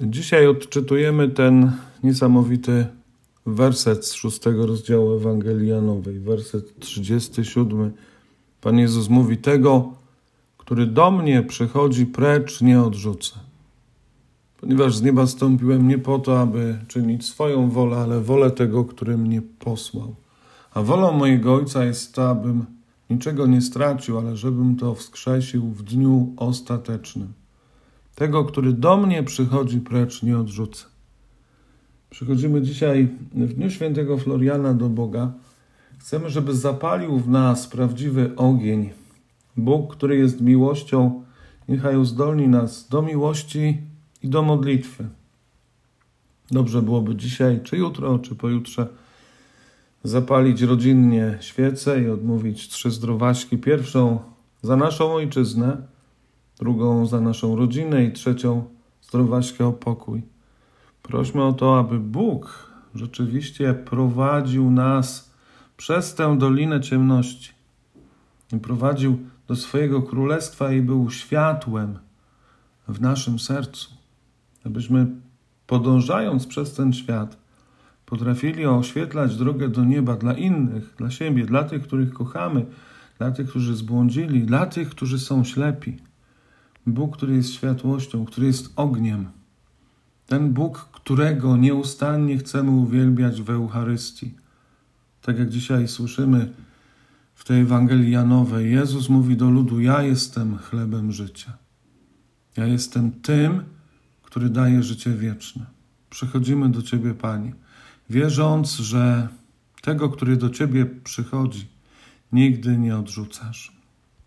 Dzisiaj odczytujemy ten niesamowity werset z szóstego rozdziału Ewangelii Janowej, werset 37. Pan Jezus mówi: Tego, który do mnie przychodzi, precz nie odrzucę. Ponieważ z nieba stąpiłem nie po to, aby czynić swoją wolę, ale wolę tego, który mnie posłał. A wolą mojego Ojca jest to, abym niczego nie stracił, ale żebym to wskrzesił w dniu ostatecznym. Tego, który do mnie przychodzi, precz nie odrzucę. Przychodzimy dzisiaj w Dniu Świętego Floriana do Boga. Chcemy, żeby zapalił w nas prawdziwy ogień. Bóg, który jest miłością, niechaj uzdolni nas do miłości i do modlitwy. Dobrze byłoby dzisiaj, czy jutro, czy pojutrze zapalić rodzinnie świecę i odmówić trzy zdrowaśki. Pierwszą za naszą ojczyznę, drugą za naszą rodzinę i trzecią zdrowaśkę o pokój. Prośmy o to, aby Bóg rzeczywiście prowadził nas przez tę dolinę ciemności. I prowadził do swojego królestwa i był światłem w naszym sercu. Abyśmy podążając przez ten świat, potrafili oświetlać drogę do nieba dla innych, dla siebie, dla tych, których kochamy, dla tych, którzy zbłądzili, dla tych, którzy są ślepi. Bóg, który jest światłością, który jest ogniem. Ten Bóg, którego nieustannie chcemy uwielbiać w Eucharystii. Tak jak dzisiaj słyszymy w tej Ewangelii Janowej, Jezus mówi do ludu: Ja jestem chlebem życia. Ja jestem tym, który daje życie wieczne. Przychodzimy do Ciebie, Panie, wierząc, że tego, który do Ciebie przychodzi, nigdy nie odrzucasz.